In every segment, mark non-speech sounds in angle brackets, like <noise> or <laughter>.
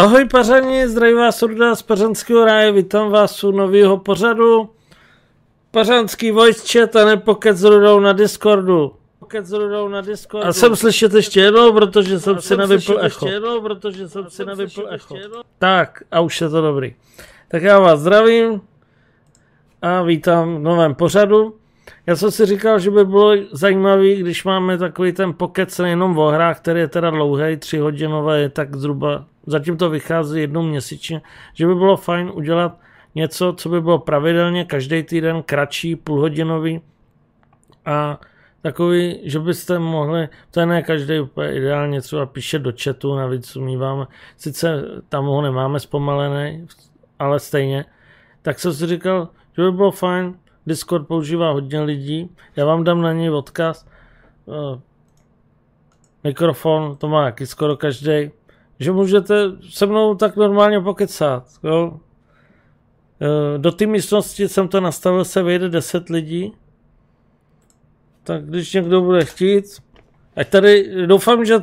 Ahoj pařani, zdraví vás Ruda z Pařanského ráje, vítám vás u nového pořadu. Pařanský voice chat a nepokec s Rudou na Discordu. Pokec s Rudou na Discordu. A jsem slyšet ještě jednou, protože jsem si nevypl echo. Jednou, protože jsem si nevypl echo. Tak, a už je to dobrý. Tak já vás zdravím a vítám v novém pořadu. Já jsem si říkal, že by bylo zajímavý, když máme takový ten pokec nejenom o hrách, který je teda dlouhý, tři hodinové, tak zhruba, zatím to vychází jednou měsíčně, že by bylo fajn udělat něco, co by bylo pravidelně, každý týden, kratší, půlhodinový a takový, že byste mohli, to je ne každý úplně ideálně, třeba píše do chatu, navíc umíváme, sice tam ho nemáme zpomalený, ale stejně, tak jsem si říkal, že by bylo fajn, Discord používá hodně lidí, já vám dám na něj odkaz, uh, mikrofon, to má taky skoro každý, že můžete se mnou tak normálně pokecat, jo. Uh, do té místnosti jsem to nastavil, se vejde 10 lidí, tak když někdo bude chtít, ať tady, doufám, že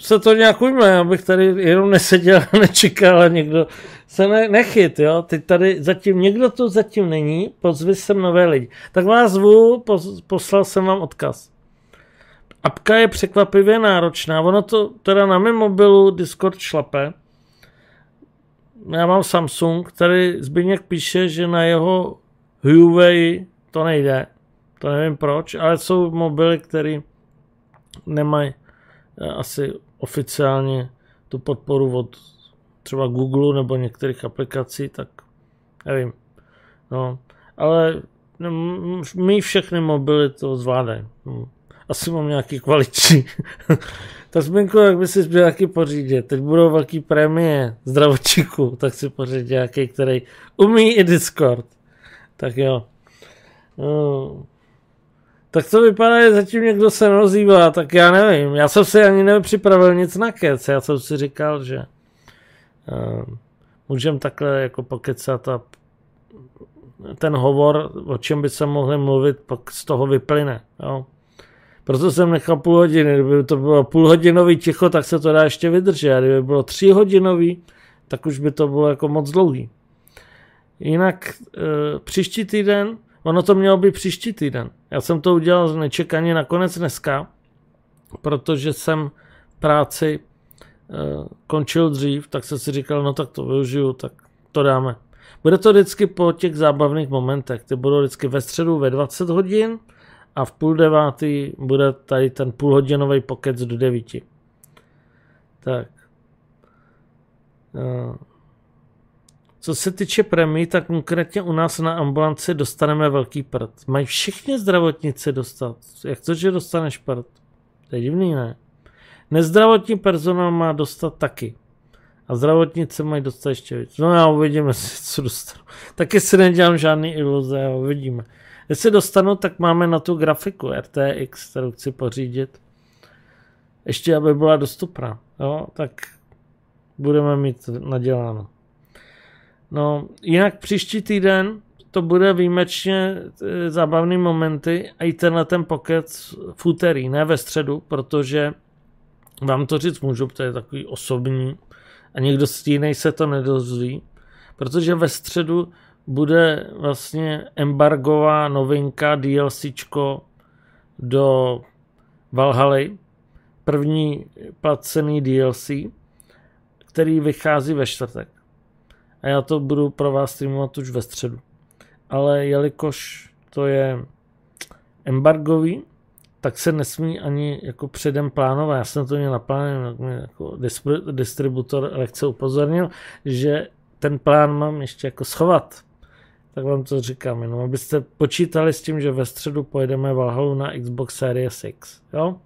se to nějak ujme, abych tady jenom neseděl a nečekal a někdo se ne, nechyt, jo. Teď tady zatím, někdo tu zatím není, pozvi sem nové lidi. Tak vás zvu, pos, poslal jsem vám odkaz. Apka je překvapivě náročná, ono to teda na mém mobilu Discord šlape. Já mám Samsung, tady Zbyněk píše, že na jeho Huawei to nejde. To nevím proč, ale jsou mobily, které nemají eh, asi oficiálně tu podporu od třeba Google nebo některých aplikací, tak nevím. No, ale my všechny mobily to zvládají. No. Asi mám nějaký kvalitní. <laughs> Ta Zbinku, jak by si měl nějaký pořídit. Teď budou velký prémie zdravotníků, tak si pořídit nějaký, který umí i Discord. Tak jo. No, tak to vypadá, že zatím někdo se rozývá, tak já nevím. Já jsem si ani nepřipravil nic na kec. Já jsem si říkal, že uh, můžeme takhle jako pokecat a ten hovor, o čem by se mohli mluvit, pak z toho vyplyne. Jo. Proto jsem nechal půl hodiny. Kdyby to bylo půlhodinový ticho, tak se to dá ještě vydržet. A kdyby bylo tříhodinový, tak už by to bylo jako moc dlouhý. Jinak e, příští týden Ono to mělo být příští týden. Já jsem to udělal nečekaně nakonec dneska, protože jsem práci uh, končil dřív, tak jsem si říkal, no tak to využiju, tak to dáme. Bude to vždycky po těch zábavných momentech. Ty budou vždycky ve středu ve 20 hodin a v půl devátý bude tady ten půlhodinový pokec do devíti. Tak. Co se týče premií, tak konkrétně u nás na ambulanci dostaneme velký prd. Mají všichni zdravotnice dostat. Jak to, že dostaneš prd? To je divný, ne? Nezdravotní personál má dostat taky. A zdravotnice mají dostat ještě víc. No já uvidíme, <laughs> co dostanu. Taky si nedělám žádný iluze, uvidíme. Jestli dostanu, tak máme na tu grafiku RTX, kterou chci pořídit. Ještě, aby byla dostupná. Jo, tak budeme mít naděláno. No, jinak příští týden to bude výjimečně e, zábavný momenty a i tenhle ten pokec v úterý, ne ve středu, protože vám to říct můžu, to je takový osobní a někdo jiný se to nedozví, protože ve středu bude vlastně embargová novinka DLCčko do Valhaly, první placený DLC, který vychází ve čtvrtek a já to budu pro vás streamovat už ve středu. Ale jelikož to je embargový, tak se nesmí ani jako předem plánovat. Já jsem to měl naplánoval, jak mě jako distributor lehce upozornil, že ten plán mám ještě jako schovat. Tak vám to říkám, jenom abyste počítali s tím, že ve středu pojedeme Valhalu na Xbox Series X. Jo?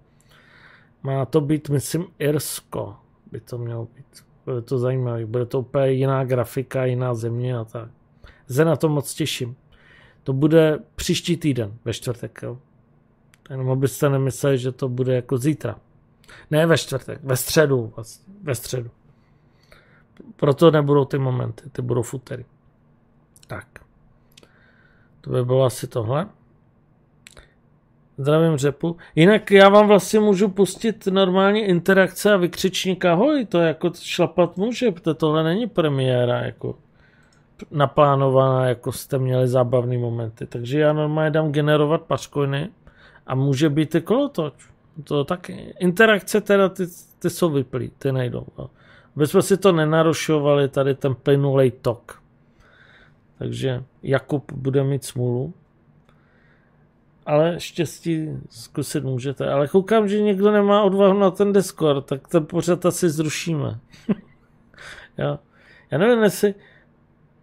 Má to být, myslím, Irsko by to mělo být. Bude to zajímavé, bude to úplně jiná grafika, jiná země a tak. Se na to moc těším. To bude příští týden, ve čtvrtek. Jo. Jenom abyste nemysleli, že to bude jako zítra. Ne ve čtvrtek, ve středu. Vlastně, ve středu. Proto nebudou ty momenty, ty budou v úterý. Tak. To by bylo asi tohle. Zdravím řepu. Jinak já vám vlastně můžu pustit normální interakce a vykřičník ahoj, to jako šlapat může, protože tohle není premiéra, jako naplánovaná, jako jste měli zábavné momenty. Takže já normálně dám generovat paškojny a může být i kolotoč. To taky. Interakce teda ty, ty jsou vyplý, ty nejdou. No. Aby jsme si to nenarušovali, tady ten plynulej tok. Takže Jakub bude mít smůlu. Ale štěstí zkusit můžete. Ale koukám, že někdo nemá odvahu na ten Discord, tak ten pořád asi zrušíme. <laughs> jo. Já nevím, jestli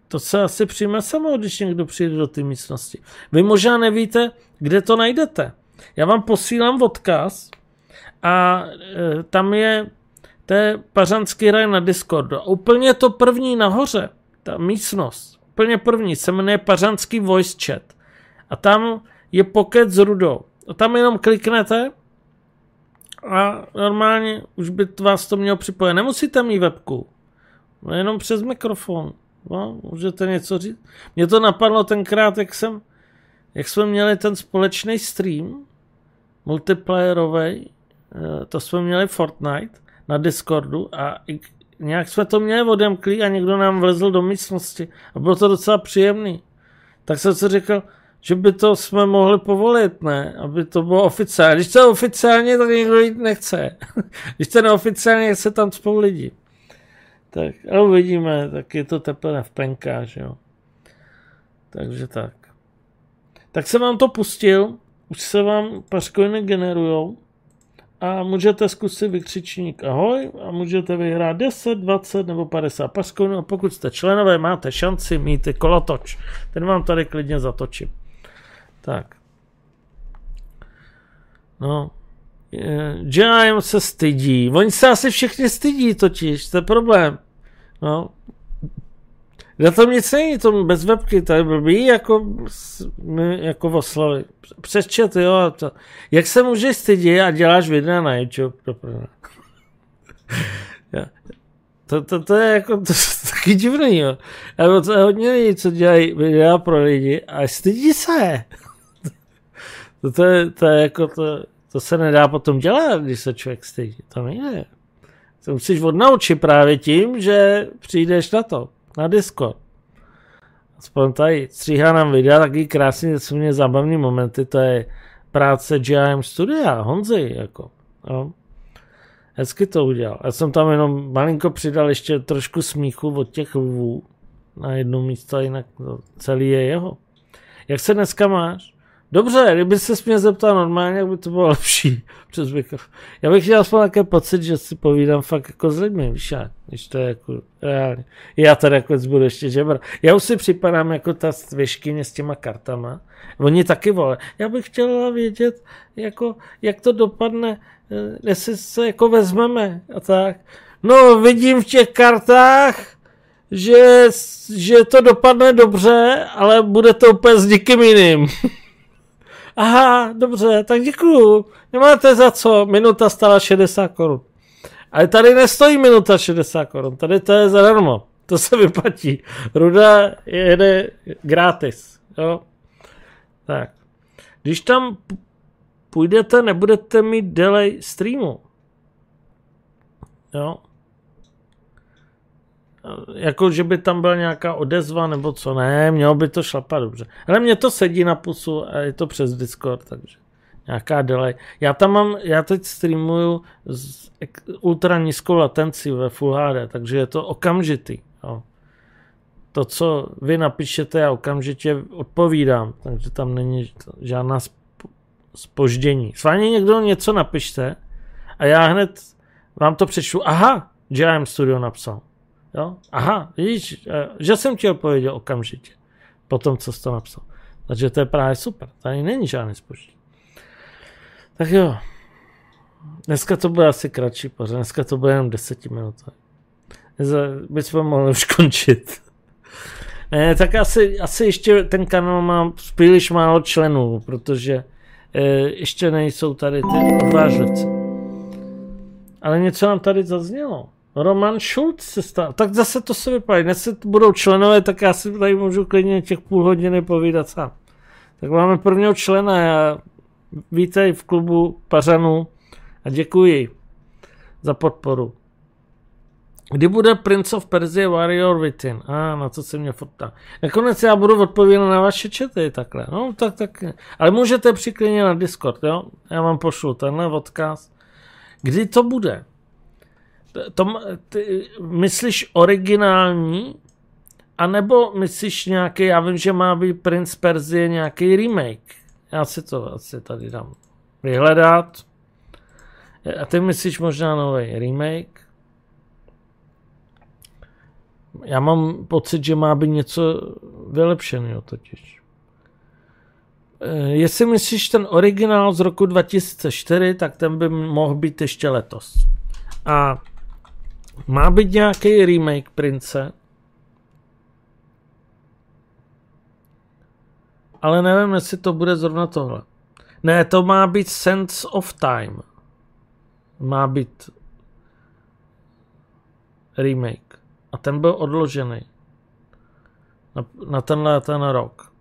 to se asi přijme samo, když někdo přijde do té místnosti. Vy možná nevíte, kde to najdete. Já vám posílám odkaz a e, tam je to je pařanský raj na Discordu. Úplně to první nahoře, ta místnost, úplně první, se jmenuje pařanský voice chat. A tam je pocket s rudou. A tam jenom kliknete a normálně už by vás to mělo připojit. Nemusíte mít webku, no jenom přes mikrofon. No, můžete něco říct. Mě to napadlo tenkrát, jak jsem, jak jsme měli ten společný stream, multiplayerový, eh, to jsme měli Fortnite na Discordu a nějak jsme to měli odemklý a někdo nám vlezl do místnosti a bylo to docela příjemný. Tak jsem si říkal, že by to jsme mohli povolit, ne? Aby to bylo oficiálně. Když to je oficiálně, tak někdo jít nechce. <laughs> Když to neoficiálně, se tam spolu lidi. Tak, ale uvidíme, tak je to teprve v penkách, jo. Takže tak. Tak jsem vám to pustil, už se vám pařkojny generujou a můžete zkusit vykřičník ahoj a můžete vyhrát 10, 20 nebo 50 pařkojnů a pokud jste členové, máte šanci mít kolotoč. Ten vám tady klidně zatočím. Tak. No, Giant se stydí. Oni se asi všichni stydí totiž, to je problém. No. Na tom nic není, to bez webky, to je blbý, jako, jako v oslovy. Přes chat, jo. A to. Jak se můžeš stydit a děláš videa na YouTube? To, <laughs> to, to je jako to, to <laughs> taky divný, jo. Ale to je hodně lidí, co dělají videa pro lidi a stydí se. To, to, je, to je jako to, to se nedá potom dělat, když se člověk stydí. To nejde. To musíš odnaučit právě tím, že přijdeš na to, na Discord. Aspoň tady stříhá nám videa, taky krásně jsou mě zábavní momenty, to je práce GIM Studia, Honzy, jako. No. Hezky to udělal. Já jsem tam jenom malinko přidal ještě trošku smíchu od těch lvů na jedno místo, jinak celý je jeho. Jak se dneska máš? Dobře, kdyby se mě zeptal normálně, jak by to bylo lepší <laughs> přes mikrofon. Já bych měl aspoň nějaký pocit, že si povídám fakt jako s lidmi, víš jak, když to je jako reálně. Já tady jako budu ještě žebrat. Já už si připadám jako ta svěškyně s těma kartama. Oni taky vole. Já bych chtěla vědět, jako, jak to dopadne, eh, jestli se jako vezmeme a tak. No, vidím v těch kartách, že, že to dopadne dobře, ale bude to úplně s nikým jiným. <laughs> Aha, dobře, tak děkuju. Nemáte za co, minuta stala 60 korun. Ale tady nestojí minuta 60 korun, tady to je zadarmo. To se vyplatí. Ruda jede gratis. Jo? Tak. Když tam půjdete, nebudete mít delay streamu. Jo? Jako, že by tam byla nějaká odezva nebo co, ne, mělo by to šlapat dobře. Ale mě to sedí na pusu a je to přes Discord, takže nějaká delay. Já tam mám, já teď streamuju s ultra nízkou latencí ve Full HD, takže je to okamžitý. Jo. To, co vy napíšete, já okamžitě odpovídám, takže tam není žádná spoždění. Sváně někdo něco napište a já hned vám to přečtu. Aha, JM Studio napsal. Jo? Aha, vidíš, eh, že jsem ti odpověděl okamžitě. Po tom, co jsi to napsal. Takže to je právě super. Tady není žádný spoždění. Tak jo. Dneska to bude asi kratší pořád. Dneska to bude jenom 10 minut. Bychom mohli už končit. Ne, tak asi, asi ještě ten kanál má příliš málo členů, protože e, ještě nejsou tady ty odvážlivci. Ale něco nám tady zaznělo. Roman Schulz se stal. Tak zase to se vypadá. Dnes budou členové, tak já si tady můžu klidně těch půl hodiny povídat sám. Tak máme prvního člena, já vítej v klubu Pařanů a děkuji za podporu. Kdy bude Prince of Persia Warrior Within? A ah, na co se mě fotá. Nakonec já budu odpovědět na vaše čety takhle. No tak, tak. Ale můžete přiklinit na Discord, jo? Já vám pošlu tenhle odkaz. Kdy to bude? To, ty, myslíš originální? A nebo myslíš nějaký, já vím, že má být Prince Persie nějaký remake. Já si to asi tady dám vyhledat. A ty myslíš možná nový remake? Já mám pocit, že má být něco vylepšeného totiž. Eh, jestli myslíš ten originál z roku 2004, tak ten by mohl být ještě letos. A má být nějaký remake Prince, ale nevím, jestli to bude zrovna tohle. Ne, to má být Sense of Time. Má být remake. A ten byl odložený. Na, na tenhle ten rok.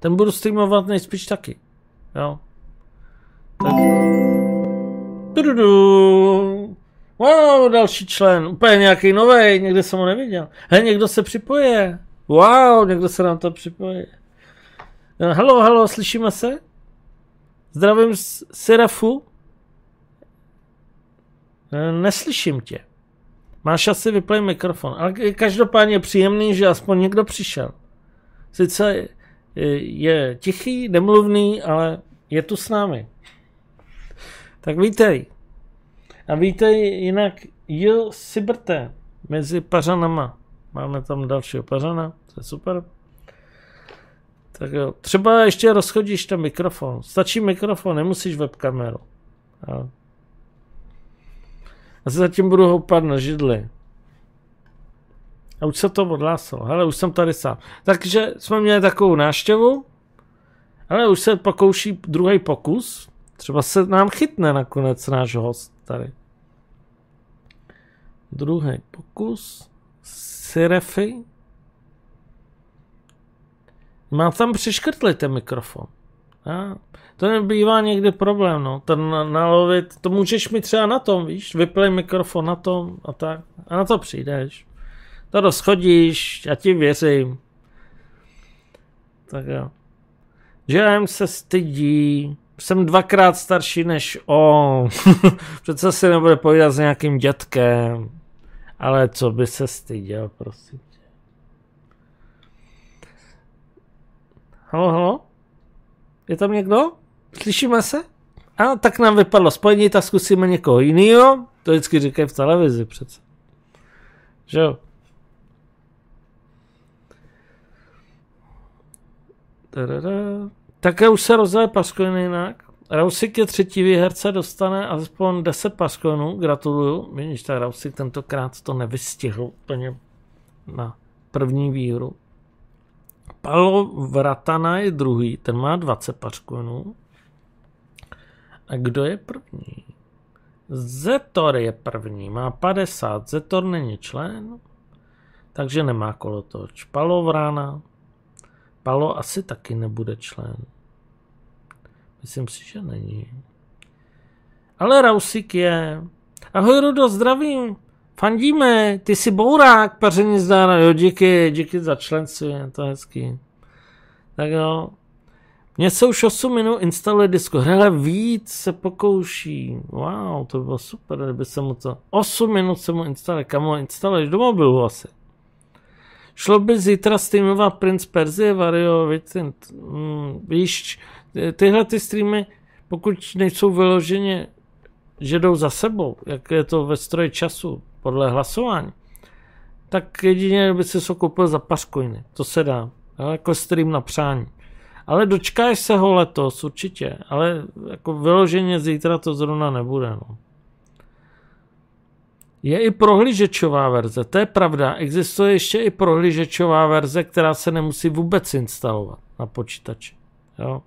Ten budu streamovat nejspíš taky. Jo. Tak. Wow, další člen. Úplně nějaký nový, někde jsem ho neviděl. Hej, někdo se připoje. Wow, někdo se nám to připoje. Halo, halo, slyšíme se? Zdravím z Serafu. Neslyším tě. Máš asi vyplej mikrofon. Ale každopádně příjemný, že aspoň někdo přišel. Sice je tichý, nemluvný, ale je tu s námi. Tak vítej. A vítej jinak Jo Sibrte mezi pařanama. Máme tam dalšího pařana, to je super. Tak jo, třeba ještě rozchodíš ten mikrofon. Stačí mikrofon, nemusíš webkameru. A a zatím budu houpat na židli. A už se to odhlásilo. Hele, už jsem tady sám. Takže jsme měli takovou náštěvu, ale už se pokouší druhý pokus. Třeba se nám chytne nakonec náš host tady. Druhý pokus. Sirefy. Má tam přiškrtli ten mikrofon. A to nebývá někdy problém, no. Ten nalovit, to můžeš mít třeba na tom, víš, vyplej mikrofon na tom a tak. A na to přijdeš. To rozchodíš, já ti věřím. Tak jo. Žem se stydí, jsem dvakrát starší než on. <laughs> Přece si nebude povídat s nějakým dětkem. Ale co by se styděl, prosím tě. Halo, halo? Je tam někdo? Slyšíme se? A tak nám vypadlo spojení, tak zkusíme někoho jiného. To vždycky říkají v televizi přece. Že jo? Také už se rozdaje paskojny jinak. Rausik je třetí výherce, dostane aspoň 10 paskonů, gratuluju. Vidíš, tak Rausik tentokrát to nevystihl úplně na první výhru. Palo Vratana je druhý, ten má 20 paskonů. A kdo je první? Zetor je první, má 50. Zetor není člen, takže nemá kolotoč. Palo Vrana. Palo asi taky nebude člen. Myslím si, že není. Ale Rausik je. Ahoj Rudo, zdravím. Fandíme, ty jsi bourák, paření zdára. Jo, díky, díky za členství, to hezký. Tak jo, mně se už 8 minut instaluje disko. Hele, víc se pokouší. Wow, to bylo super, kdyby se mu to... 8 minut se mu instaluje. Kam ho instaluješ? Do mobilu asi. Šlo by zítra streamovat Prince Perzie, Vario, Vincent. Hmm, víš, tyhle ty streamy, pokud nejsou vyloženě, že jdou za sebou, jak je to ve stroji času, podle hlasování, tak jedině by si to koupil za pařkojny. To se dá. Jako stream na přání. Ale dočkáš se ho letos určitě, ale jako vyloženě zítra to zrovna nebude. No. Je i prohlížečová verze, to je pravda. Existuje ještě i prohlížečová verze, která se nemusí vůbec instalovat na počítači. Jo.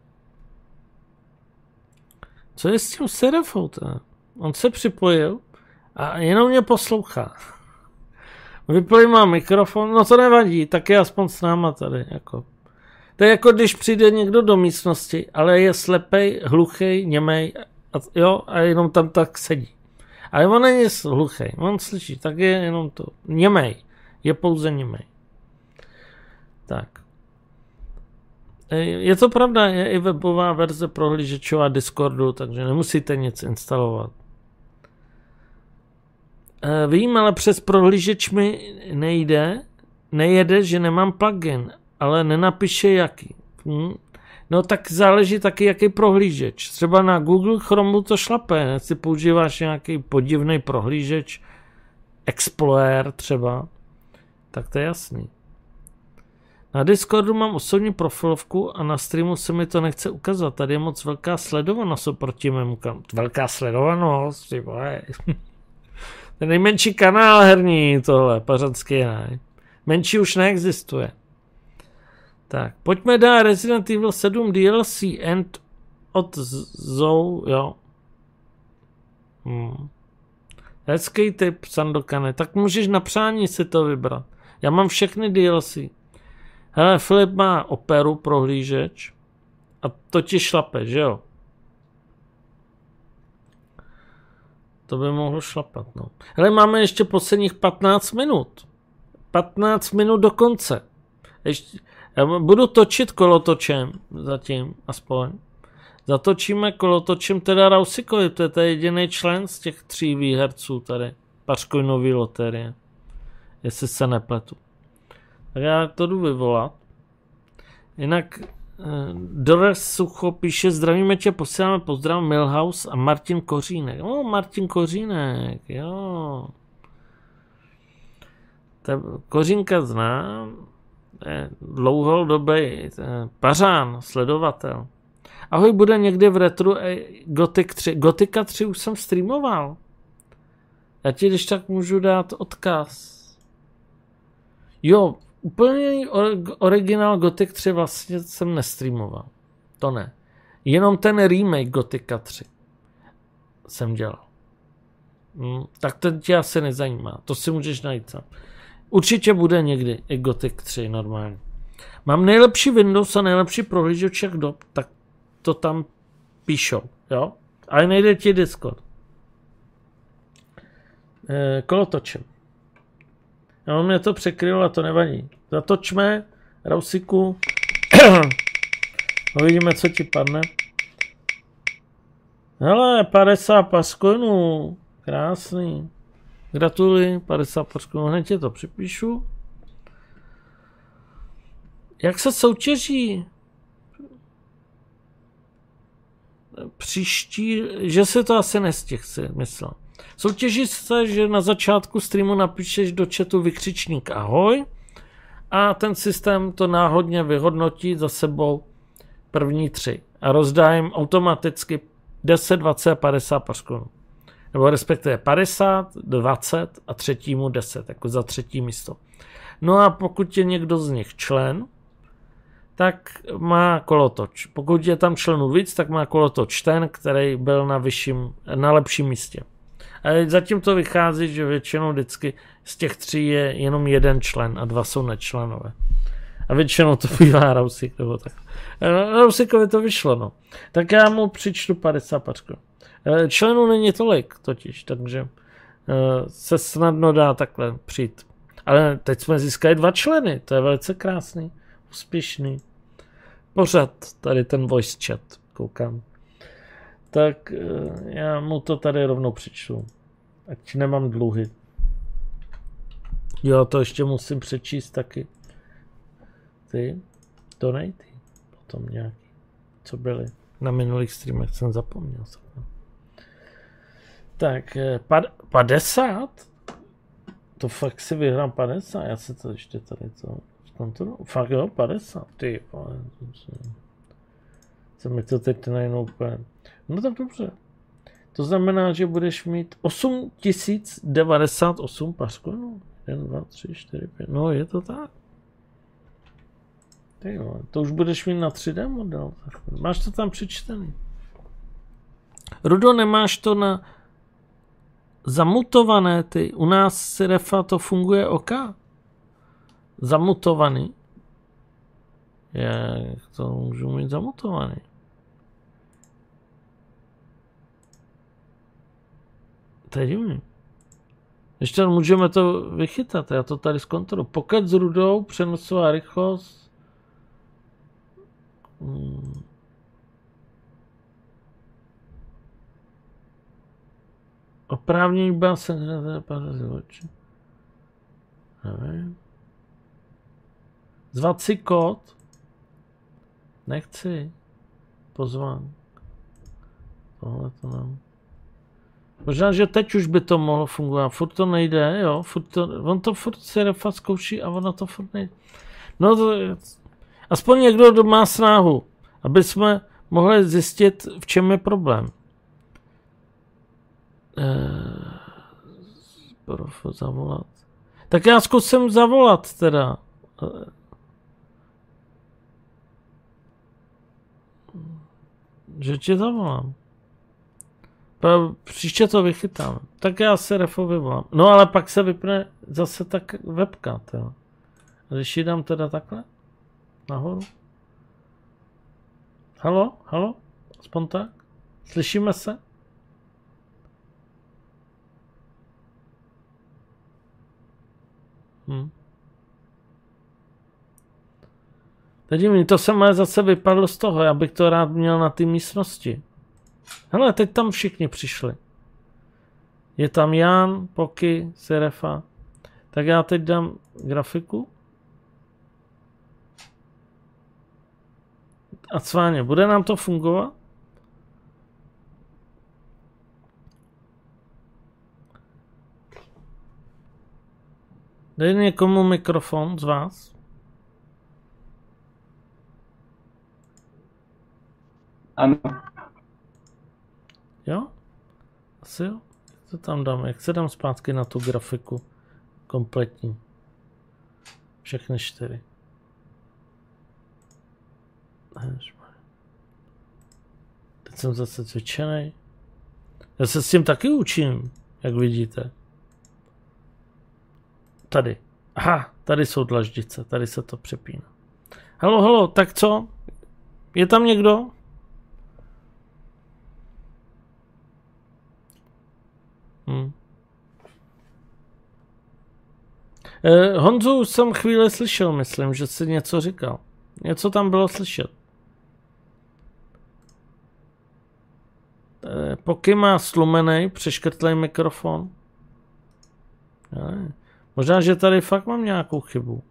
Co je s tím Serafou? On se připojil a jenom mě poslouchá. Vyplý má mikrofon, no to nevadí, tak je aspoň s náma tady. Jako. To je jako když přijde někdo do místnosti, ale je slepej, hluchý, němej, a, jo, a jenom tam tak sedí. Ale on není hluchý, on slyší, tak je jenom to. Němej, je pouze němej. Tak. E, je to pravda, je i webová verze prohlížečová Discordu, takže nemusíte nic instalovat. E, vím, ale přes prohlížeč mi nejde, nejede, že nemám plugin, ale nenapíše jaký. Hm? No tak záleží taky, jaký prohlížeč. Třeba na Google Chromu to šlape, jestli používáš nějaký podivný prohlížeč, Explorer třeba, tak to je jasný. Na Discordu mám osobní profilovku a na streamu se mi to nechce ukazovat. Tady je moc velká sledovanost oproti mému kam. Velká sledovanost, ty vole. <laughs> Ten nejmenší kanál herní tohle, pařanský ne. Menší už neexistuje. Tak, pojďme dát Resident Evil 7 DLC End od Zou, jo. Hmm. Hezký typ, Sandokane. Tak můžeš na přání si to vybrat. Já mám všechny DLC. Hele, Filip má operu prohlížeč a to ti šlape, že jo? To by mohlo šlapat, no. Hele, máme ještě posledních 15 minut. 15 minut do konce. Ještě, já budu točit kolotočem zatím, aspoň. Zatočíme kolotočem teda Rausikovi, to je ten jediný člen z těch tří výherců tady. Paškojnový loterie. Jestli se nepletu. Tak já to jdu vyvolat. Jinak eh, Doris Sucho píše, zdravíme tě, posíláme pozdrav Milhouse a Martin Kořínek. O, Martin Kořínek, jo. Ta Kořínka znám, dlouhodobý eh, pařán, sledovatel. Ahoj, bude někde v retru eh, Gothic 3. Gotika 3 už jsem streamoval. Já ti když tak můžu dát odkaz. Jo, úplně originál Gothic 3 vlastně jsem nestreamoval. To ne. Jenom ten remake Gotika 3 jsem dělal. Hmm, tak ten tě asi nezajímá. To si můžeš najít sám. Určitě bude někdy i Gothic 3 normálně. Mám nejlepší Windows a nejlepší prohlížeč všech dob, tak to tam píšou, jo? Ale nejde ti Discord. E, kolotočem. Jo, mě to překrylo a to nevadí. Zatočme, Rausiku. Uvidíme, co ti padne. Hele, 50 paskojnů. Krásný. Gratuluji, 50 prsků, hned tě to připíšu. Jak se soutěží? Příští, že se to asi nestihl, si myslel. Soutěží se, že na začátku streamu napíšeš do chatu vykřičník ahoj a ten systém to náhodně vyhodnotí za sebou první tři a rozdá jim automaticky 10, 20 50 prsků nebo respektive 50, 20 a třetímu 10, jako za třetí místo. No a pokud je někdo z nich člen, tak má kolotoč. Pokud je tam členů víc, tak má kolotoč ten, který byl na vyšším, na lepším místě. A zatím to vychází, že většinou vždycky z těch tří je jenom jeden člen a dva jsou nečlenové. A většinou to <laughs> bývá Rausik nebo tak. Rausikovi to vyšlo, no. Tak já mu přičtu 50 pačků. Eh, členů není tolik totiž, takže eh, se snadno dá takhle přijít. Ale teď jsme získali dva členy, to je velice krásný, úspěšný. Pořád tady ten voice chat, koukám. Tak eh, já mu to tady rovnou přečtu. Ať nemám dluhy. Jo, to ještě musím přečíst taky. Ty, donaty, potom nějaký, co byly na minulých streamech, jsem zapomněl. Tak, 50? Eh, to fakt si vyhrám 50, já se to ještě tady to zkontroluji. Fakt jo, 50, ty vole. Se mi to teď najednou úplně... No tak dobře. To znamená, že budeš mít 8098 paskonů. 1, 2, 3, 4, 5. No, je to tak. Jo, to už budeš mít na 3D model. Máš to tam přečtený. Rudo, nemáš to na zamutované ty. U nás si refa to funguje OK. Zamutovaný. Jak to můžu mít zamutovaný? To je divný. Ještě můžeme to vychytat, já to tady zkontroluji. Pokud s rudou, přenosová rychlost. Hmm. Oprávnění byla se oči. Nevím. Zvat si kód? Nechci. Pozván. Tohle to nám. Možná, že teď už by to mohlo fungovat. Furt to nejde, jo. Furt to, on to furt se refa zkouší a ono to furt nejde. No to, aspoň někdo má snahu, aby jsme mohli zjistit, v čem je problém. Eh, prof, zavolat. Tak já zkusím zavolat teda. Eh, že ti zavolám. Příště to vychytám. Tak já se refovi volám. No ale pak se vypne zase tak webka. Teda. Když ji dám teda takhle? Nahoru? Halo? Halo? Aspoň tak? Slyšíme se? Hm. Teď mi to se zase vypadlo z toho, já bych to rád měl na té místnosti. Hele, teď tam všichni přišli. Je tam Jan, Poky, Serefa. Tak já teď dám grafiku. A cváně, bude nám to fungovat? Dej někomu mikrofon z vás. Ano. Jo? Asi jo? To tam dám? Jak se dám zpátky na tu grafiku? Kompletní. Všechny čtyři. Teď jsem zase cvičený. Já se s tím taky učím, jak vidíte. Tady. Aha, tady jsou dlaždice, tady se to přepíná. Halo, halo, tak co? Je tam někdo? Hmm. Eh, Honzu jsem chvíli slyšel, myslím, že jsi něco říkal. Něco tam bylo slyšet. Eh, Poky má slumený, přeškrtlej mikrofon. Ne. Možná, že tady fakt mám nějakou chybu.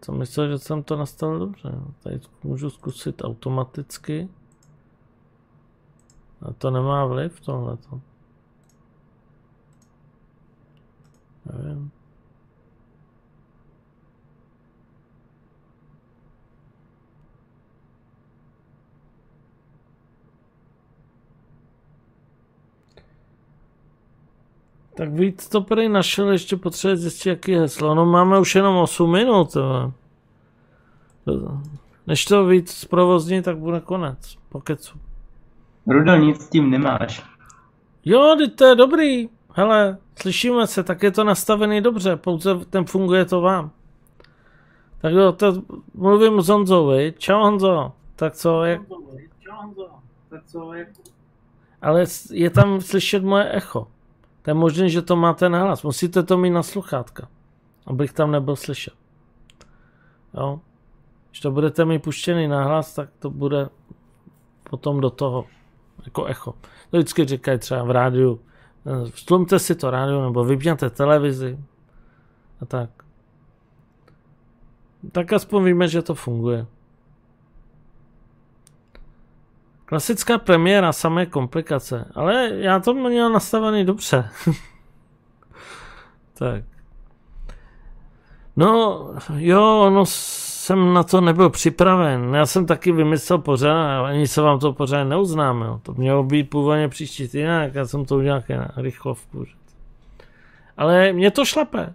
Co myslel, že jsem to nastavil dobře. Tady můžu zkusit automaticky. A to nemá vliv tohleto. Nevím. Tak víc to prý našel, ještě potřebuje zjistit, jaký je heslo. No máme už jenom 8 minut. Ale. Než to víc zprovozní, tak bude konec. Pokecu. Rudo, nic s tím nemáš. Jo, to je dobrý. Hele, slyšíme se, tak je to nastavený dobře, pouze ten funguje to vám. Tak jo, to mluvím s Honzovi. Čau Honzo. Tak co, jak... Čau Honzo. Tak co, jak... Ale je tam slyšet moje echo. To je možné, že to máte na hlas. Musíte to mít na sluchátka, abych tam nebyl slyšet. Jo. Když to budete mít puštěný na hlas, tak to bude potom do toho jako echo. To vždycky říkají třeba v rádiu, stlumte si to rádio nebo vypněte televizi a tak. Tak aspoň víme, že to funguje. Klasická premiéra, samé komplikace. Ale já to měl nastavený dobře. <laughs> tak. No, jo, ono jsem na to nebyl připraven. Já jsem taky vymyslel pořád, ani se vám to pořád neuznámil. To mělo být původně příští týden, já jsem to udělal na rychlovku. Ale mě to šlape.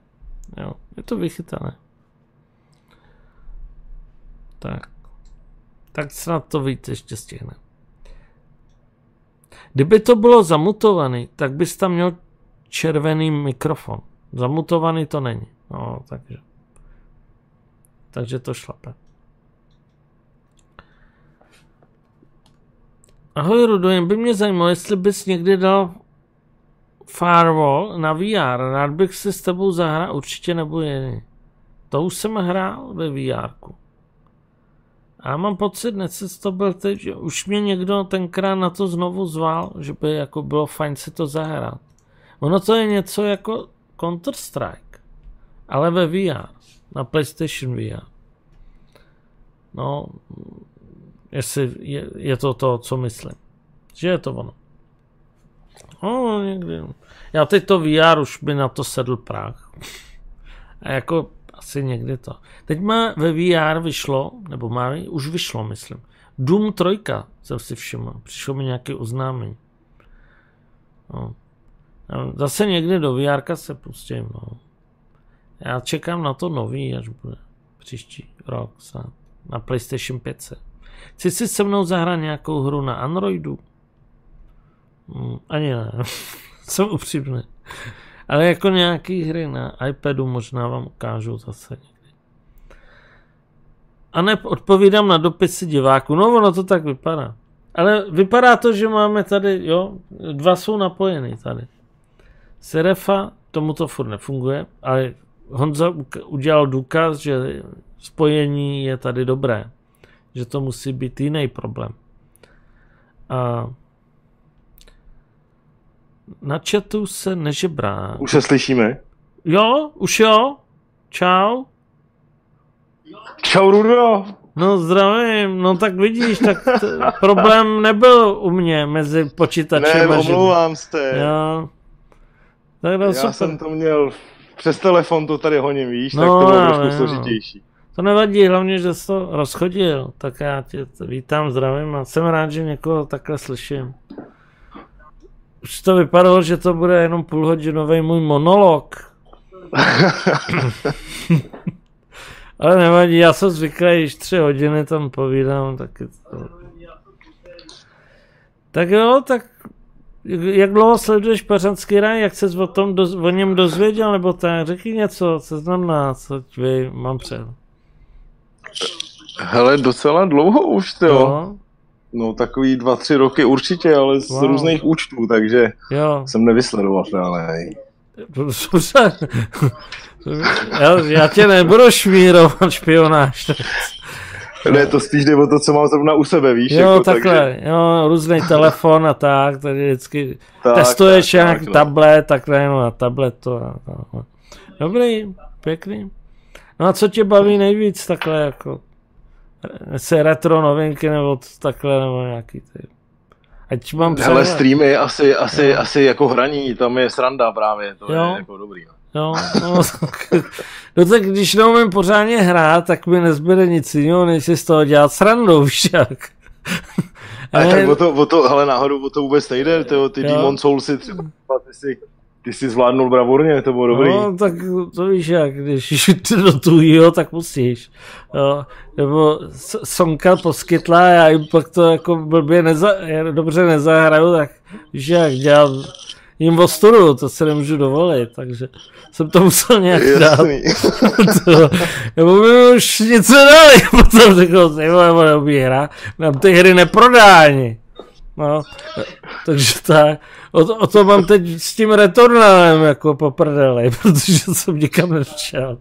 Jo, je to vychytané. Tak. Tak snad to víc ještě stihne. Kdyby to bylo zamutovaný, tak bys tam měl červený mikrofon. Zamutovaný to není. No, takže. Takže to šlape. Ahoj Rudo, jen by mě zajímalo, jestli bys někdy dal Firewall na VR, rád bych si s tebou zahrál, určitě nebo jiný. To už jsem hrál ve VR. A já mám pocit, dnes to byl teď, že už mě někdo tenkrát na to znovu zval, že by jako bylo fajn si to zahrát. Ono to je něco jako Counter-Strike, ale ve VR, na PlayStation VR. No, jestli je, je to to, co myslím. Že je to ono. No, někdy. Já teď to VR už by na to sedl prach. A jako asi někdy to. Teď má ve VR vyšlo, nebo má, už vyšlo, myslím. Doom 3 jsem si všiml. Přišlo mi nějaké oznámení. No. Zase někdy do VR se pustím. No. Já čekám na to nový, až bude příští rok snad. Na PlayStation 5. Chci si se mnou zahrát nějakou hru na Androidu? Hmm, ani ne. <laughs> Jsem upřímný. Ale jako nějaký hry na iPadu možná vám ukážu zase někdy. A ne odpovídám na dopisy diváků. No ono to tak vypadá. Ale vypadá to, že máme tady, jo, dva jsou napojený tady. Serefa, tomu to furt nefunguje, ale Honza udělal důkaz, že spojení je tady dobré. Že to musí být jiný problém. A na chatu se nežebrá. Už se slyšíme? Jo, už jo. Čau. Čau, Rudo. No zdravím, no tak vidíš, tak t- <laughs> problém nebyl u mě mezi počítačem Ne, a omlouvám se. Jo. Tak no, Já super. jsem to měl přes telefon, to tady honím, víš, No, tak to bylo ale trošku jo. složitější. To nevadí, hlavně, že jsi to rozchodil, tak já tě vítám, zdravím a jsem rád, že někoho takhle slyším. Už to vypadalo, že to bude jenom půlhodinový můj monolog. <laughs> Ale nevadí, já jsem zvyklý, když tři hodiny tam povídám, tak je to... Tak jo, tak jak dlouho sleduješ Pařanský raj, jak ses o, tom doz, o něm dozvěděl, nebo tak, řekni něco, seznam nás, ať vy, mám před. Hele, docela dlouho už, to jo. No, takový dva, tři roky určitě, ale z Wow. různých účtů, takže jo, jsem nevysledoval, ale. <laughs> Já, já tě nebudu šmírovat špionáž. Ne, to spíš jde o to, co mám zrovna u sebe, víš? Jo, jako, takhle, Takže, jo, různý telefon a tak, tady vždycky <laughs> tak, testuješ tak, nějaký tak, no. tablet, tak no, na tabletu a tak. Dobrý, pěkný. No a co tě baví nejvíc takhle jako? Se retro novinky nebo takhle nebo nějaký ty. Ať mám přehled. streamy asi, asi, Jo. asi jako hraní, tam je sranda právě, to Jo. je jako dobrý. No. Jo, no, tak, <laughs> no tak když neumím pořádně hrát, tak mi nezbyde nic jiného, než si z toho dělat srandu, víš jak. Ale Ale- tak o to, o to, hele, náhodou o to vůbec nejde, tyjo, ty Jo. Demon Souls si třeba, ty si, ty si zvládnul bravurně, to bylo dobrý. No, tak to víš jak, když do tujího, tak musíš. Jo. Nebo Sonka poskytla a já jim pak to jako blbě neza, dobře nezahraju, tak víš jak, dělám jim ostudu, to se nemůžu dovolit, takže jsem to musel nějak dát. Jasný. to, nebo mi už něco dali, <laughs> potom řekl, ty vole, vole, dobrý hra, nám ty hry neprodá ani. No, takže tak, o to, o to mám teď s tím returnálem jako po prdeli, <laughs> protože jsem nikam nešel.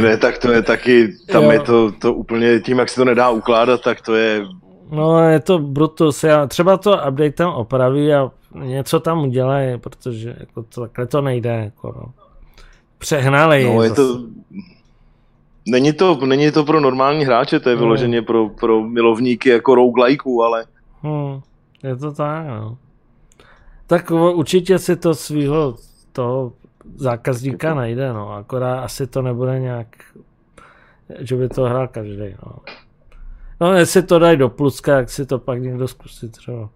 ne, tak to je taky, tam Jo. je to, to úplně, tím jak se to nedá ukládat, tak to je, No, je to Brutus, já třeba to update tam opraví a něco tam udělají, protože jako to, takhle to nejde, jako no. Přehnalej. no je zase. to, není to, není to pro normální hráče, to je No. vyloženě pro, pro milovníky jako roguelikeů, ale Hmm, je to tak, no. Tak určitě si to svýho toho zákazníka najde, no. Akorát asi to nebude nějak, že by to hrál každý, no. No, jestli to dají do pluska, jak si to pak někdo zkusí třeba.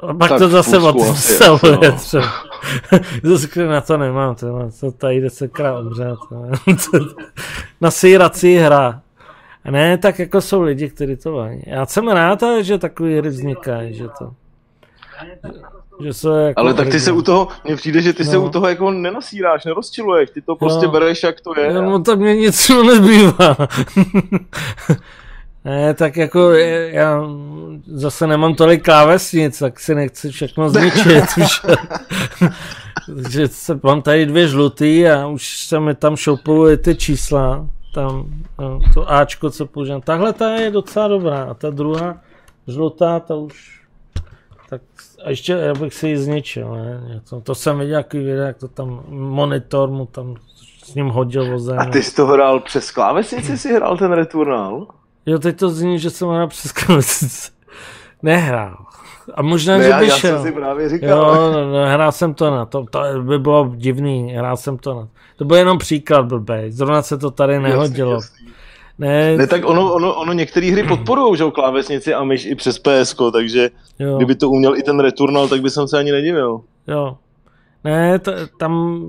A pak Tak to zase odinstaluje no. třeba. <laughs> Zase na to nemám, to, to tady desetkrát umřet. no. <laughs> Na sírací hra. A ne, tak jako jsou lidi, kteří to mají. Já jsem rád, že takový hry vznikají, že to. Že se jako Ale tak ty se u toho, mně přijde, že ty se No. u toho jako nenasíráš, nerozčiluješ, ty to prostě Jo. bereš, jak to je. No tak mě nic <laughs> nezbývá. Ne, tak jako já zase nemám tolik klávesnic, tak si nechci všechno zničit. už. <laughs> Takže se, mám tady dvě žlutý a už se mi tam šoupují ty čísla. Tam no, to Ačko, co používám. Tahle ta je docela dobrá a ta druhá žlutá, ta už tak a ještě já bych si ji zničil, ne? To, to jsem viděl jaký video, jak to tam monitor mu tam s ním hodil o zem. A ty jsi to hrál přes klávesnici, si hrál ten Returnal? Jo, teď to zní, že jsem hrál přes. Nehrál. A možná, Ne, že by já šel. jsem si právě říkal. Jo, no, no, hrál jsem to na to, to by bylo divný, hrál jsem to na to byl jenom příklad blbej, zrovna se to tady nehodilo. Jasný, jasný. Ne, Ne, tak ono, ono, ono některé hry podporují, že jo, klávesnici a myš i přes PS, takže jo, kdyby to uměl i ten Returnal, tak by jsem se ani nedivil. jo. Ne, t- tam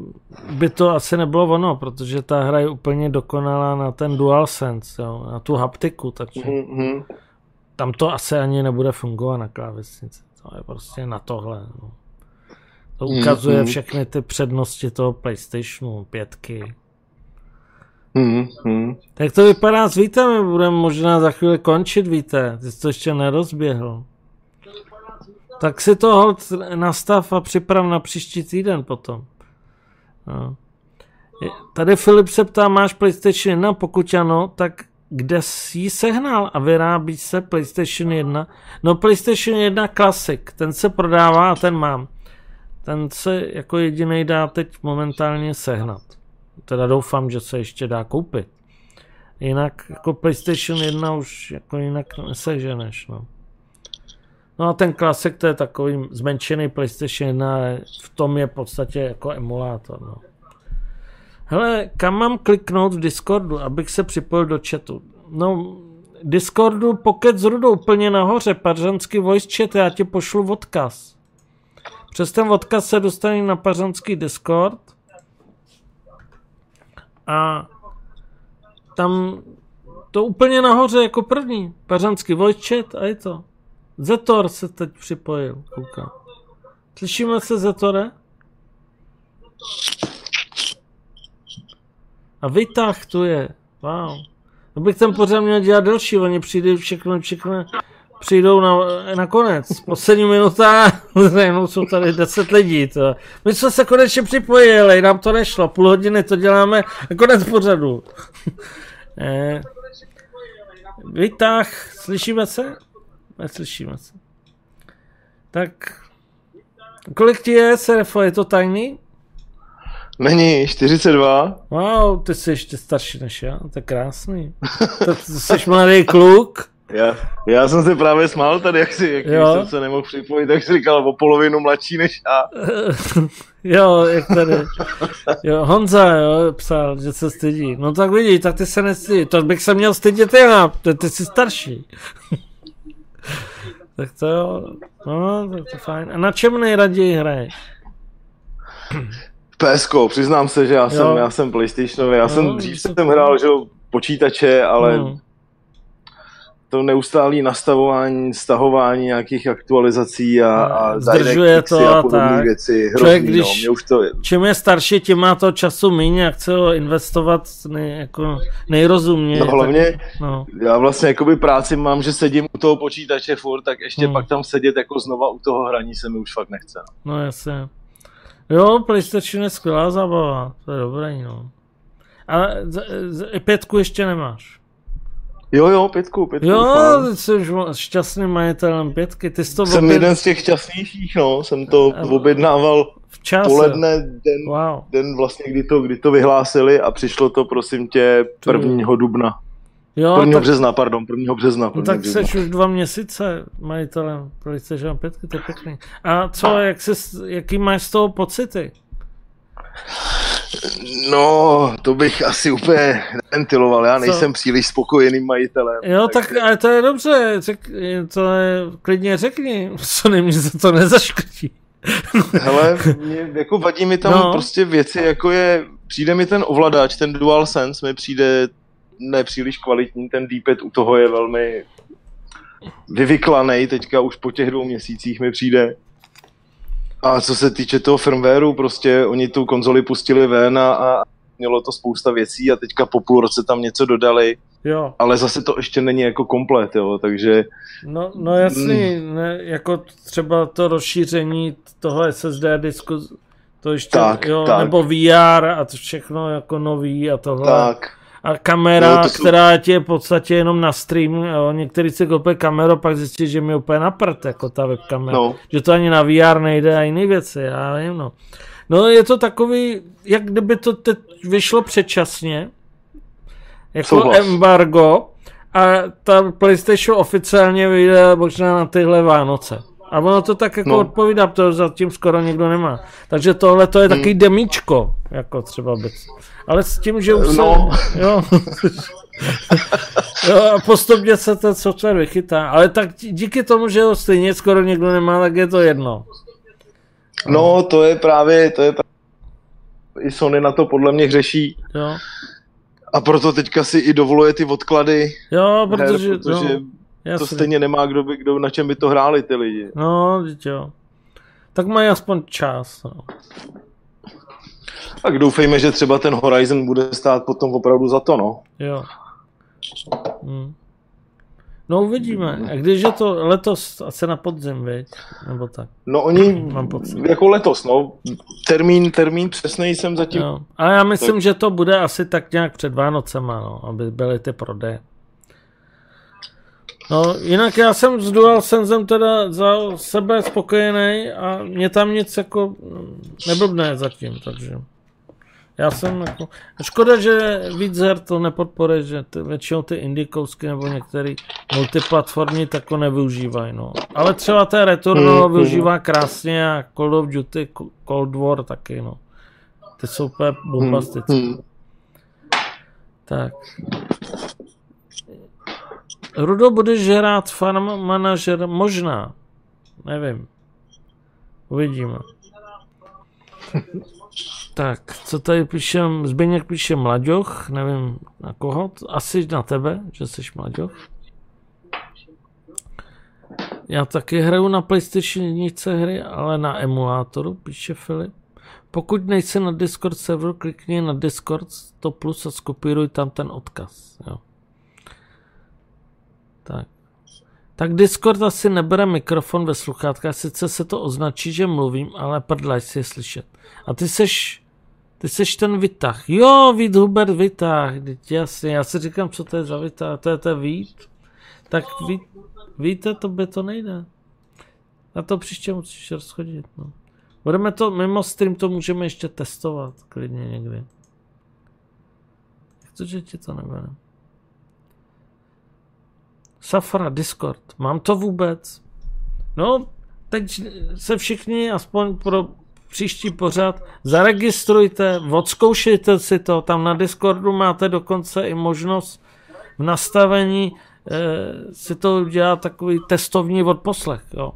by to asi nebylo ono, protože ta hra je úplně dokonalá na ten DualSense, jo, na tu haptiku, takže Mhm. tam to asi ani nebude fungovat na klávesnici. To je prostě na tohle. No. To Mm, ukazuje mm. všechny ty přednosti toho PlayStationu, pětky. Mhm, mhm. Tak to vypadá s Vítem, budeme možná za chvíli končit, víte. Ty jsi to ještě nerozběhl. Tak si to hold nastav a připrav na příští týden potom. No. Tady Filip se ptá, máš PlayStation 1? Pokud ano, tak kde jsi ji sehnal a vyrábí se PlayStation 1? No PlayStation 1 Classic, ten se prodává a ten mám. Ten se jako jediný dá teď momentálně sehnat. Teda doufám, že se ještě dá koupit. Jinak jako PlayStation 1 už jako jinak neseženeš, no. No a ten klasik to je takový zmenšený PlayStation 1, ale v tom je v podstatě jako emulátor, no. Hele, kam mám kliknout v Discordu, abych se připojil do chatu? No, Discordu Pocket s rudou úplně nahoře, pařanský voice chat, já ti pošlu odkaz. Přes ten odkaz se dostane na pařanský Discord a tam to úplně nahoře jako první. Pařanský voice chat a je to. Zetor se teď připojil, koukám. Slyšíme se, Zetore? A vytah tu je. Wow. To bych ten pořád měl dělat delší, oni přijdou všechno, všechno, přijdou na, na konec. Poslední minuta, <laughs> jenom jsou tady 10 lidí. To. My jsme se konečně připojili, nám to nešlo, půl hodiny to děláme a konec pořadu. <laughs> eh, vytah, slyšíme se? Neslyšíme se. Tak, kolik ti je, Serefo, je to tajný? Není, 42. Wow, ty jsi ještě starší než já, to je krásný. <laughs> To, to jsi mladý kluk. Já, já jsem se právě smál tady, jak, si, jak Jo. jsem se nemohl připojit, tak jsi říkal o polovinu mladší než já. <laughs> jo, jak tady. Jo, Honza, jo, psal, že se stydí. No tak vidíš, tak ty se nestydí. To bych se měl stydět já, ty, ty jsi starší. <laughs> <laughs> tak to jo, no, tak to fajn. A na čem nejraději hraješ? PSK, přiznám se, že já jsem, Jo. já jsem PlayStationový, já No, jsem dřív super. jsem hrál, že jo, počítače, ale Hmm. To neustálé nastavování, stahování nějakých aktualizací a, a Zdržuje to a a podobné tak. věci, hrozný, Člověk, no, když- mě už to, Čím je starší, tím má to času méně a chce ho investovat nej, jako nejrozumněji. no hlavně, Tak, no. já vlastně jakoby práci mám, že sedím u toho počítače furt, tak ještě Hmm. pak tam sedět jako znova u toho hraní se mi už fakt nechce. no. No jasně. Jo, PlayStation je skvělá zábava, to je dobré, no. A pětku ještě nemáš. Jo, jo, pětku, pětku Jo, ty jsi už šťastným majitelem pětky, ty jsi to Jsem oběd jeden z těch šťastnějších, no, jsem to A- objednával v čase. poledne, den, Wow. den vlastně, kdy to, kdy to vyhlásili a přišlo to, prosím tě, 1. dubna. Jo, 1. tak, března, pardon, 1. března. no 1. tak března. jsi už dva měsíce majitelem PlayStation 5, to je pěkný. A co, jak jsi, jaký máš z toho pocity? No, to bych asi úplně neventiloval, já nejsem příliš spokojeným majitelem. Jo, tak ale to je dobře, řek, to je, klidně řekni, co nemůže za to nezaškrtí. <laughs> Hele, mě, jako vadí mi tam No. prostě věci, jako je, přijde mi ten ovladač, ten DualSense mi přijde nepříliš kvalitní, ten D-pad u toho je velmi vyvyklaný, teďka už po těch dvou měsících mi přijde. A co se týče toho firmwareu, prostě oni tu konzoli pustili ven a, a mělo to spousta věcí a teďka po půl roce tam něco dodali, Jo, ale zase to ještě není jako komplet, jo, takže no, no jasný, ne, jako třeba to rozšíření toho SSD disku, to ještě, Tak, jo, tak. nebo VR a to všechno jako nový a tohle. tak. A kamera, No, jsou- která tě je v podstatě jenom na stream, jo. některý si koupí kameru, pak zjistí, že mi je úplně na prd, jako ta webkamera. No. Že to ani na VR nejde a jiné věci, já nevím, no. No je to takový, jak kdyby to teď vyšlo předčasně, jako Souhlas. embargo, a ta PlayStation oficiálně vyjde možná na tyhle Vánoce. A ono to tak jako no. No. odpovídá, to zatím skoro nikdo nemá. Takže tohle to je Hmm. takový demíčko, jako třeba být. Ale s tím, že už se... No. Jo. <laughs> jo, a postupně se ten software vychytá. Ale tak dí- díky tomu, že ho stejně skoro někdo nemá, tak je to jedno. No, to je právě, to je právě, i Sony na to podle mě hřeší Jo, a proto teďka si i dovoluje ty odklady jo her, protože... protože no, to jasně. stejně nemá kdo, by, kdo na čem by to hráli ty lidi. No, jo. Tak mají aspoň čas. No. Tak doufejme, že třeba ten Horizon bude stát potom opravdu za to, no. Jo. Hm. No uvidíme. A když je to letos asi na podzim, viď? Nebo tak. No oni, <clears throat> Mám pocit. jako letos, no. Termín, termín přesný jsem zatím. Jo. A já myslím, že to bude asi tak nějak před Vánocema, no, aby byly ty prodeje. No, jinak já jsem s DualSensem teda za sebe spokojený a mě tam nic jako mm, neblbne zatím, takže já jsem jako... Škoda, že víc her to nepodporuje, že ty, většinou ty indie kousky nebo některé multiplatformní tak to nevyužívají, no. Ale třeba té Returnal Hmm, využívá krásně a Call of Duty, Cold War taky, no. Ty jsou úplně bombastické. Hmm. Tak. Rudo, budeš hrát farm manažer? Možná. Nevím. Uvidíme. <laughs> Tak, co tady píšem? Zbyněk píše Mlaďoch, nevím na koho, asi na tebe, že jsi Mlaďoch. Já taky hraju na PlayStation jedničce hry, ale na emulátoru, píše Filip. Pokud nejsi na Discord serveru, klikni na Discord to plus a skopíruj tam ten odkaz. Jo. Tak. Tak Discord asi nebere mikrofon ve sluchátkách, sice se to označí, že mluvím, ale prdlaj si je slyšet. A ty seš, ty seš ten vytah. Jo, Vít Hubert vytah, teď jasně, já si říkám, co to je za vytah, to je ten Vít. Tak ví, víte, to by to nejde. Na to příště musíš rozchodit, no. Budeme to, mimo stream to můžeme ještě testovat, klidně někdy. Jak to, že ti to nebere? Safra, Discord, mám to vůbec? No, teď se všichni, aspoň pro příští pořad, zaregistrujte, odzkoušejte si to, tam na Discordu máte dokonce i možnost v nastavení e, si to udělat takový testovní odposlech, jo.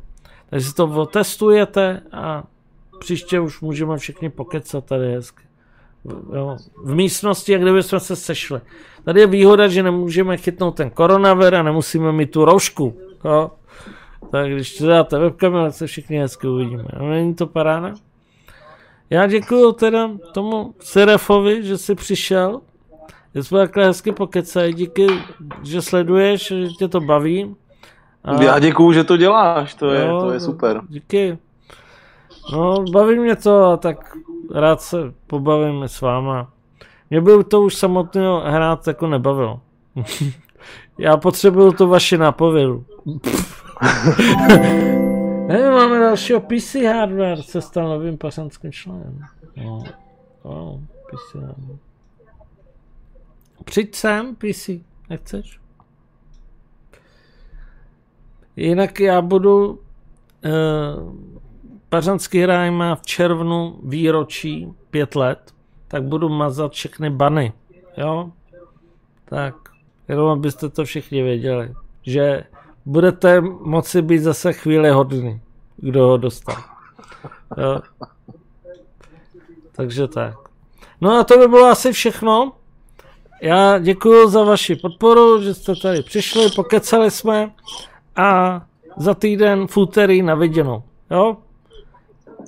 Takže si to otestujete a příště už můžeme všichni pokecat tady hezky. Jo, v místnosti, jak kdyby jsme se sešli. Tady je výhoda, že nemůžeme chytnout ten koronavir a nemusíme mít tu roušku. Jo. Tak když to dáte webkamu, tak se všichni hezky uvidíme. No, není to paráda? Já děkuji teda tomu Serefovi, že jsi přišel. Že jsme takhle hezky pokecají. Díky, že sleduješ, že tě to baví. A... Já děkuju, že to děláš, to je, Jo, to je super. Díky. No, baví mě to a tak rád se pobavím s váma. Mě by to už samotného hrát jako nebavilo. <laughs> Já potřebuju to vaši nápovědu. <laughs> ne, máme dalšího PC hardware, se stal novým pařanským členem. No, wow, PC hardware. Přijď sem, PC, nechceš? Jinak já budu uh, Pařanský ráj má v červnu výročí pět let, tak budu mazat všechny bany. Jo? Tak, jenom abyste to všichni věděli, že budete moci být zase chvíli hodný, kdo ho dostal. Jo? Takže tak. No a to by bylo asi všechno. Já děkuji za vaši podporu, že jste tady přišli, pokecali jsme a za týden v úterý na viděnou. Jo?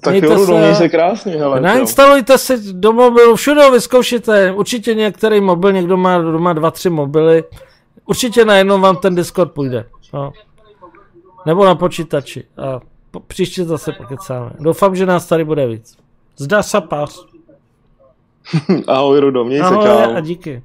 Tak Mějte jo, se. se krásně, hele. Nainstalujte si do mobilu, všude ho vyzkoušíte, určitě některý mobil, někdo má doma dva, tři mobily, určitě najednou vám ten Discord půjde. No. Nebo na počítači. A po, příště zase pokecáme. Doufám, že nás tady bude víc. Zdá se pás. <laughs> Ahoj, Rudo, měj se, Ahoj čau. a díky.